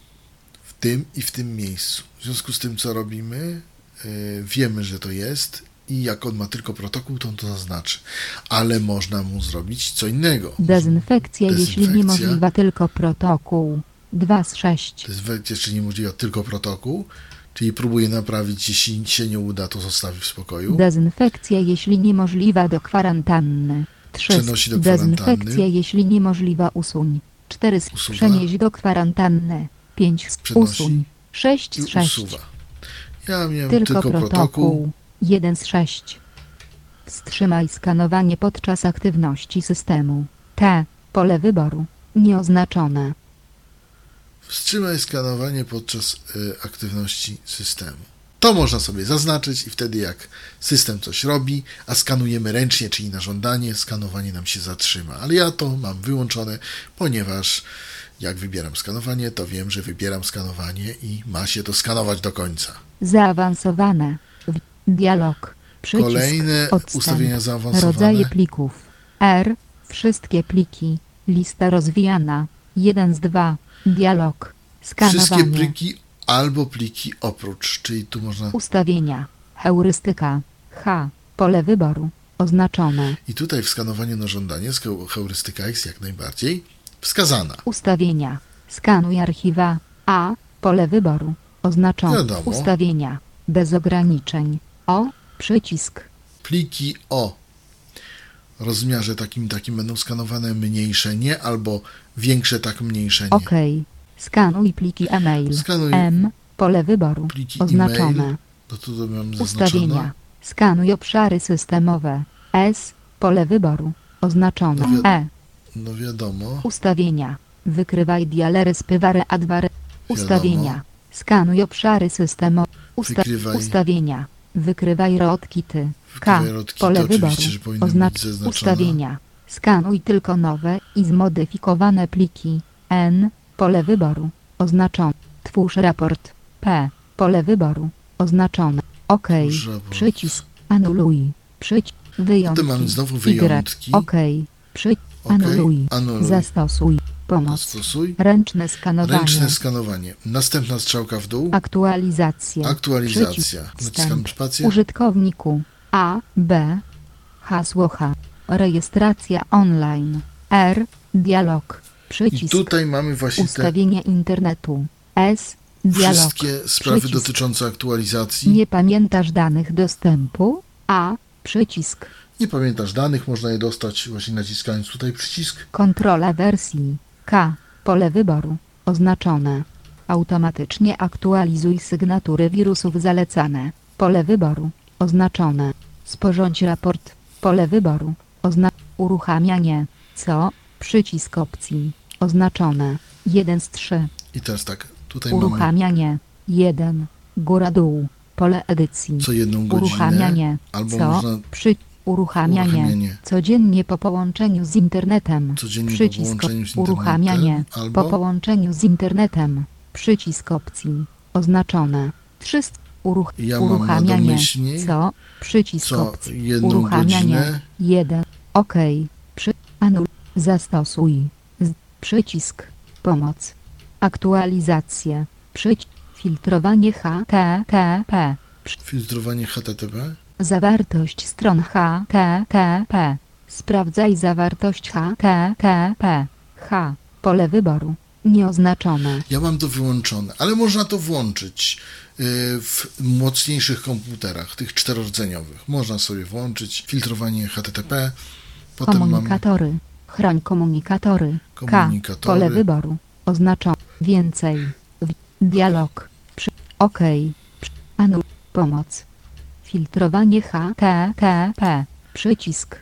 Speaker 2: W tym i w tym miejscu. W związku z tym, co robimy? y, wiemy, że to jest i jak on ma tylko protokół, to on to zaznaczy. Ale można mu zrobić co innego.
Speaker 3: Dezynfekcja, jeśli
Speaker 2: Dezynfekcja.
Speaker 3: niemożliwa tylko protokół. 2 z 6.
Speaker 2: To jest we- jeszcze niemożliwe tylko protokół, czyli próbuje naprawić, jeśli się nie uda, to zostawi w spokoju.
Speaker 3: Dezynfekcja, jeśli niemożliwa do kwarantanny. 3
Speaker 2: Przenosi do
Speaker 3: Dezynfekcja,
Speaker 2: kwarantanny.
Speaker 3: jeśli niemożliwa usuń. 4
Speaker 2: Usuwa.
Speaker 3: przenieść do kwarantanny. 5
Speaker 2: Przenosi.
Speaker 3: usuń. 6
Speaker 2: I
Speaker 3: z 6.
Speaker 2: usuwa. Ja miałem
Speaker 3: Tylko,
Speaker 2: tylko,
Speaker 3: protokół.
Speaker 2: protokół.
Speaker 3: 1 z 6. Wstrzymaj skanowanie podczas aktywności systemu. T. Pole wyboru. Nieoznaczone.
Speaker 2: Wstrzymaj skanowanie podczas y, aktywności systemu. To można sobie zaznaczyć i wtedy jak system coś robi, a skanujemy ręcznie, czyli na żądanie, skanowanie nam się zatrzyma. Ale ja to mam wyłączone, ponieważ jak wybieram skanowanie, to wiem, że wybieram skanowanie i ma się to skanować do końca.
Speaker 3: Zaawansowane. Dialog. Przycisk.
Speaker 2: Kolejne
Speaker 3: Odstęp.
Speaker 2: ustawienia zaawansowane.
Speaker 3: Rodzaje plików. R. Wszystkie pliki. Lista rozwijana. 1 z 2. Dialog.
Speaker 2: Wszystkie
Speaker 3: Skanowanie.
Speaker 2: pliki albo pliki oprócz, czyli tu można
Speaker 3: Ustawienia. Heurystyka. H. Pole wyboru. Oznaczone.
Speaker 2: I tutaj w skanowaniu na żądanie heurystyka jest jak najbardziej wskazana.
Speaker 3: Ustawienia. Skanuj archiwa. A. Pole wyboru. Oznaczone.
Speaker 2: Wiadomo.
Speaker 3: Ustawienia. Bez ograniczeń. O. Przycisk.
Speaker 2: Pliki o rozmiarze takim takim będą skanowane mniejsze nie, albo większe tak mniejsze nie.
Speaker 3: OK. Skanuj pliki e-mail.
Speaker 2: Skanuj
Speaker 3: M. Pole wyboru.
Speaker 2: pliki
Speaker 3: Oznaczone.
Speaker 2: e-mail. To tu mam.
Speaker 3: Ustawienia. Skanuj obszary systemowe. S. Pole wyboru. Oznaczone.
Speaker 2: No wi-
Speaker 3: E.
Speaker 2: No wiadomo.
Speaker 3: Ustawienia. Wykrywaj dialery spyware adware. Ustawienia. Skanuj obszary systemowe. Usta
Speaker 2: Wykrywaj-
Speaker 3: Ustawienia. Wykrywaj rootkity. K.
Speaker 2: Wykrywaj rootkity,
Speaker 3: Pole wyboru. Oznacz ustawienia. Skanuj tylko nowe i zmodyfikowane pliki. N. Pole wyboru. Oznaczone. Twórz raport. P. Pole wyboru. Oznaczone. OK. Przycisk. Anuluj. Przycisk. Wyjątki.
Speaker 2: Potem mamy znowu
Speaker 3: Y.
Speaker 2: wyjątki.
Speaker 3: OK. Przycisk. Anuluj.
Speaker 2: Anuluj.
Speaker 3: Zastosuj. Pomoc.
Speaker 2: Zastosuj.
Speaker 3: Ręczne skanowanie.
Speaker 2: Ręczne skanowanie. Następna strzałka w dół.
Speaker 3: Aktualizacja.
Speaker 2: Aktualizacja. Naciskam spację.
Speaker 3: Użytkowniku. A, B. Hasło H. Rejestracja online. R. Dialog.
Speaker 2: I
Speaker 3: Przycisk.
Speaker 2: tutaj mamy właśnie te
Speaker 3: Ustawienie internetu. S. Dialog.
Speaker 2: wszystkie sprawy
Speaker 3: Przycisk.
Speaker 2: dotyczące aktualizacji.
Speaker 3: Nie pamiętasz danych dostępu? A. Przycisk.
Speaker 2: Nie pamiętasz danych, można je dostać właśnie naciskając tutaj przycisk.
Speaker 3: Kontrola wersji. K. Pole wyboru. Oznaczone. Automatycznie aktualizuj sygnatury wirusów zalecane. Pole wyboru. Oznaczone. Sporządź raport. Pole wyboru. Ozna uruchamianie. Co? Przycisk opcji. Oznaczone. 1 z 3.
Speaker 2: I teraz tak, tutaj mamy
Speaker 3: Uruchamianie. 1. Góra dół. Pole edycji.
Speaker 2: co jedną godzinę,
Speaker 3: Uruchamianie.
Speaker 2: albo
Speaker 3: Co?
Speaker 2: można
Speaker 3: Przy uruchamianie.
Speaker 2: uruchamianie
Speaker 3: Codziennie po połączeniu z internetem.
Speaker 2: codziennie po
Speaker 3: Przycisk
Speaker 2: połączeniu z
Speaker 3: uruchamianie.
Speaker 2: albo
Speaker 3: Po połączeniu z internetem. Przycisk opcji. Oznaczone. 300. Uruch
Speaker 2: Ja
Speaker 3: uruchamianie. Co? Przycisk
Speaker 2: co
Speaker 3: opcji. Uruchamianie.
Speaker 2: godzinę
Speaker 3: 1. OK. Przy anul. Zastosuj. Z przycisk. Pomoc. Aktualizacje. Przycisk. Filtrowanie HTTP.
Speaker 2: filtrowanie HTTP.
Speaker 3: Zawartość stron HTTP. Sprawdzaj zawartość HTTP. H. Pole wyboru. Nieoznaczone.
Speaker 2: Ja mam to wyłączone, ale można to włączyć y, w mocniejszych komputerach, tych czterordzeniowych. Można sobie włączyć filtrowanie HTTP. Potem mamy
Speaker 3: Komunikatory. Chroń komunikatory. K.
Speaker 2: Komunikatory.
Speaker 3: Pole wyboru. Oznaczone. Więcej. Dialog. Przy. OK. Anul. Pomoc. Filtrowanie HTTP. Przycisk.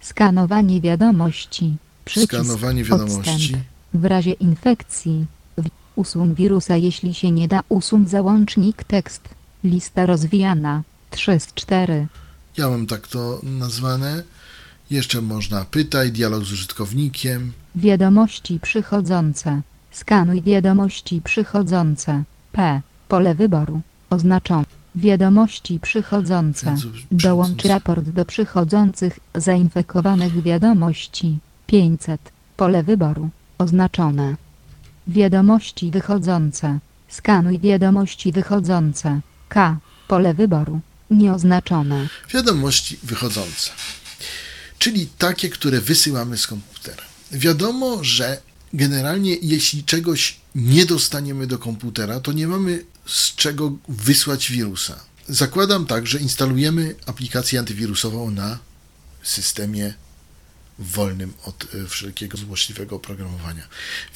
Speaker 3: Skanowanie wiadomości. Przycisk.
Speaker 2: skanowanie wiadomości.
Speaker 3: Odstęp. W razie infekcji. W. Usuń wirusa jeśli się nie da. Usuń załącznik tekst. Lista rozwijana. 3 z 4.
Speaker 2: Ja mam tak to nazwane. Jeszcze można pytaj, dialog z użytkownikiem.
Speaker 3: Wiadomości przychodzące. Skanuj wiadomości przychodzące. P. Pole wyboru. Oznaczone. Wiadomości przychodzące. Dołącz raport do przychodzących zainfekowanych wiadomości. 500. Pole wyboru. Oznaczone. Wiadomości wychodzące. Skanuj wiadomości wychodzące. K. Pole wyboru. Nieoznaczone.
Speaker 2: Wiadomości wychodzące, czyli takie, które wysyłamy z komputera. Wiadomo, że generalnie jeśli czegoś nie dostaniemy do komputera, to nie mamy z czego wysłać wirusa. Zakładam tak, że instalujemy aplikację antywirusową na systemie wolnym od e, wszelkiego złośliwego oprogramowania.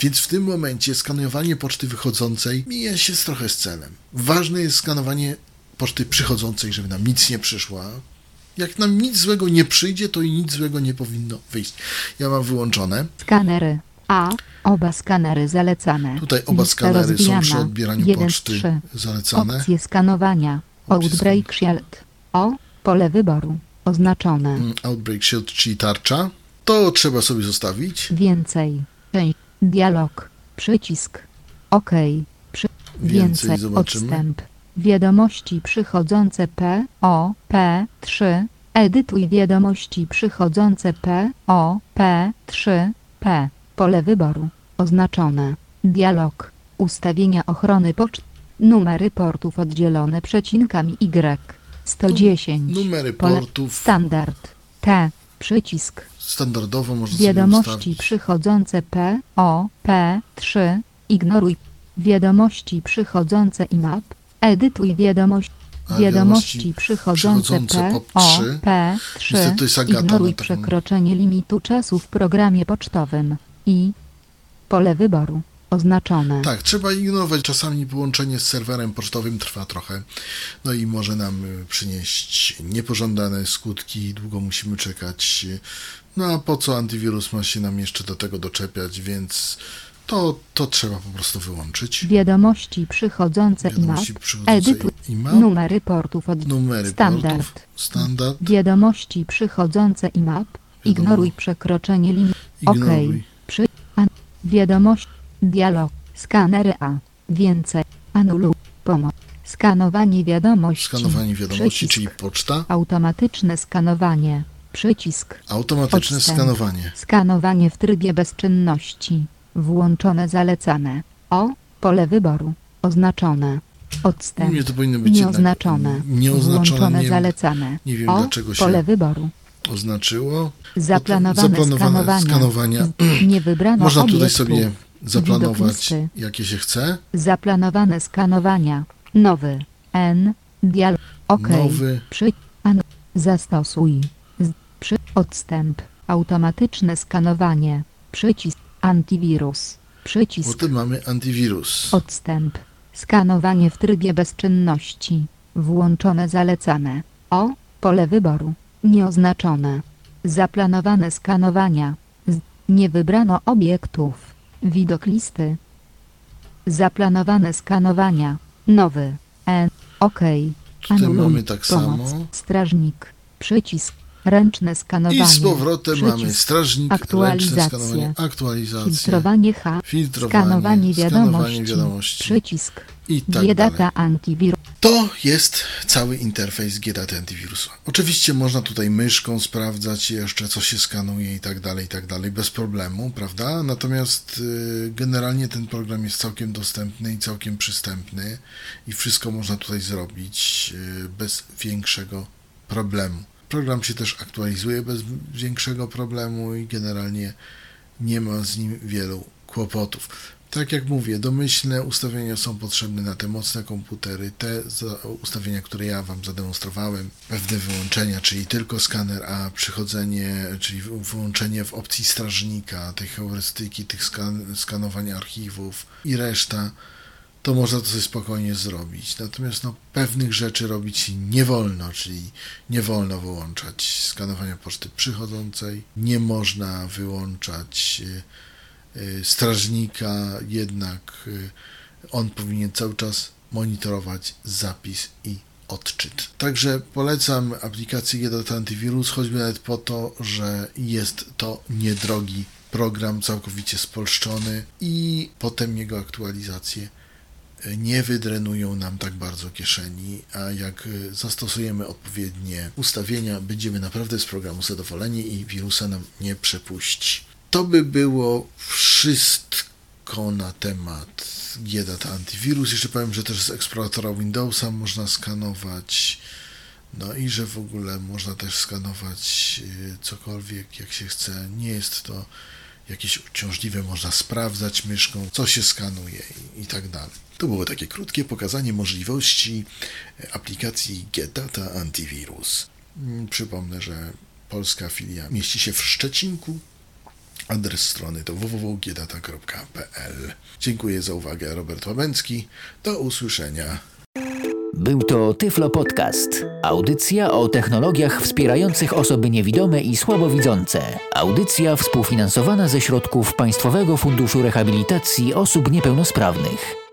Speaker 2: Więc w tym momencie skanowanie poczty wychodzącej mija się z trochę z celem. Ważne jest skanowanie poczty przychodzącej, żeby nam nic nie przyszła. Jak nam nic złego nie przyjdzie, to i nic złego nie powinno wyjść. Ja mam wyłączone.
Speaker 3: Skanery. A. Oba skanery zalecane.
Speaker 2: Tutaj oba
Speaker 3: Lista
Speaker 2: skanery są
Speaker 3: rozwijana.
Speaker 2: przy odbieraniu
Speaker 3: Jeden z
Speaker 2: poczty
Speaker 3: trzy.
Speaker 2: zalecane.
Speaker 3: Opcje skanowania.
Speaker 2: Opcje
Speaker 3: Outbreak Shield. O. Pole wyboru. Oznaczone.
Speaker 2: Mm, Outbreak Shield, czyli tarcza. To trzeba sobie zostawić.
Speaker 3: Więcej. Część. Dialog. Przycisk. OK. Przy...
Speaker 2: Więcej
Speaker 3: Więcej.
Speaker 2: zobaczymy.
Speaker 3: Odstęp. Wiadomości przychodzące P. O. P. 3. Edytuj wiadomości przychodzące P. O. P. 3. P. Pole wyboru. Oznaczone. Dialog. Ustawienia ochrony poczt. Numery portów oddzielone przecinkami Y. 110.
Speaker 2: Numery
Speaker 3: Pole.
Speaker 2: portów
Speaker 3: Standard. T. Przycisk.
Speaker 2: standardowo można sobie
Speaker 3: Wiadomości
Speaker 2: ustawić.
Speaker 3: przychodzące P, O, P, 3, ignoruj. Wiadomości przychodzące IMAP, edytuj wiadomość. Wiadomości
Speaker 2: wiadomości
Speaker 3: przychodzące
Speaker 2: przychodzące
Speaker 3: P, O,
Speaker 2: 3.
Speaker 3: P, 3,
Speaker 2: Niestety to jest Agata,
Speaker 3: ignoruj
Speaker 2: na taką-
Speaker 3: przekroczenie limitu czasu w programie pocztowym i pole wyboru oznaczone.
Speaker 2: Tak, trzeba ignorować. Czasami połączenie z serwerem pocztowym trwa trochę. No i może nam y, przynieść niepożądane skutki. Długo musimy czekać. No a po co antywirus ma się nam jeszcze do tego doczepiać, więc to, to trzeba po prostu wyłączyć.
Speaker 3: Wiadomości przychodzące
Speaker 2: Wiadomości przychodzące
Speaker 3: edytuj
Speaker 2: IMAP,
Speaker 3: numery portów od
Speaker 2: numery
Speaker 3: standard.
Speaker 2: portów, standard,
Speaker 3: Wiadomości przychodzące IMAP. Ignoruj przekroczenie. OK.
Speaker 2: ignoruj.
Speaker 3: Przy. Wiadomość. Dialog. Skanery A. Więcej. Anuluj. Pomoc. Skanowanie wiadomości.
Speaker 2: Skanowanie wiadomości,
Speaker 3: Przycisk.
Speaker 2: czyli poczta,
Speaker 3: Automatyczne skanowanie. Przycisk.
Speaker 2: automatyczne
Speaker 3: Odstęp.
Speaker 2: skanowanie.
Speaker 3: Skanowanie w trybie bezczynności. Włączone zalecane. O. Pole wyboru. Oznaczone. Odstęp.
Speaker 2: Nie, to powinno być
Speaker 3: Nieoznaczone.
Speaker 2: jednak nieoznaczone.
Speaker 3: Włączone
Speaker 2: Nie
Speaker 3: zalecane.
Speaker 2: nie wiem,
Speaker 3: o.
Speaker 2: dlaczego się-
Speaker 3: Pole wyboru.
Speaker 2: Oznaczyło.
Speaker 3: Zaplanowane,
Speaker 2: Zaplanowane
Speaker 3: skanowania. Nie wybrano
Speaker 2: Można tutaj
Speaker 3: obiektów.
Speaker 2: sobie zaplanować, jakie się chce.
Speaker 3: Zaplanowane skanowania. Nowy. N. Dialog. OK.
Speaker 2: Nowy.
Speaker 3: Przy. An. Zastosuj. Z, przy. Odstęp. Automatyczne skanowanie. Przycisk. Antywirus. Przycisk.
Speaker 2: Potem mamy antywirus.
Speaker 3: Odstęp. Skanowanie w trybie bezczynności. Włączone zalecane. O. Pole wyboru. Nieoznaczone. Zaplanowane skanowania. Z, nie wybrano obiektów. Widok listy. Zaplanowane skanowania. Nowy. N. OK.
Speaker 2: Tutaj
Speaker 3: Anuluj.
Speaker 2: mamy tak
Speaker 3: Pomoc.
Speaker 2: samo.
Speaker 3: Strażnik. Przycisk. Ręczne skanowanie.
Speaker 2: I z powrotem
Speaker 3: Przycisk.
Speaker 2: mamy strażnik, skanowanie, aktualizację,
Speaker 3: Filtrowanie H.
Speaker 2: filtrowanie,
Speaker 3: Skanowanie wiadomości.
Speaker 2: skanowanie wiadomości
Speaker 3: Przycisk.
Speaker 2: i tak
Speaker 3: Biedata
Speaker 2: dalej.
Speaker 3: antywirus.
Speaker 2: To jest cały interfejs GDAT antywirusa. Oczywiście można tutaj myszką sprawdzać jeszcze, co się skanuje i tak dalej, i tak dalej, bez problemu, prawda? Natomiast y, generalnie ten program jest całkiem dostępny i całkiem przystępny i wszystko można tutaj zrobić y, bez większego problemu. Program się też aktualizuje bez większego problemu i generalnie nie ma z nim wielu kłopotów. Tak jak mówię, domyślne ustawienia są potrzebne na te mocne komputery, te ustawienia, które ja Wam zademonstrowałem, pewne wyłączenia, czyli tylko skaner, a przychodzenie, czyli wy- wyłączenie w opcji strażnika, tej heurystyki, tych skan- skanowania archiwów i reszta, to można to sobie spokojnie zrobić. Natomiast no, pewnych rzeczy robić nie wolno, czyli nie wolno wyłączać skanowania poczty przychodzącej, nie można wyłączać y, y, strażnika, jednak y, on powinien cały czas monitorować zapis i odczyt. Także polecam aplikację GDAT Antivirus, choćby nawet po to, że jest to niedrogi program, całkowicie spolszczony i potem jego aktualizacje y, nie wydrenują nam tak bardzo kieszeni, a jak y, zastosujemy odpowiednie ustawienia, będziemy naprawdę z programu zadowoleni i wirusa nam nie przepuści. To by było wszystko na temat GData Antivirus. Jeszcze powiem, że też z eksploratora Windowsa można skanować. No i że w ogóle można też skanować y, cokolwiek jak się chce. Nie jest to jakieś uciążliwe, można sprawdzać myszką, co się skanuje i, i tak dalej. To było takie krótkie pokazanie możliwości e, aplikacji GetData Antivirus. Mm, Przypomnę, że polska filia mieści się w Szczecinku. Adres strony to www.giedata.pl. Dziękuję za uwagę, Robert Łabęcki. Do usłyszenia.
Speaker 4: Był to Tyflo Podcast. Audycja o technologiach wspierających osoby niewidome i słabowidzące. Audycja współfinansowana ze środków Państwowego Funduszu Rehabilitacji Osób Niepełnosprawnych.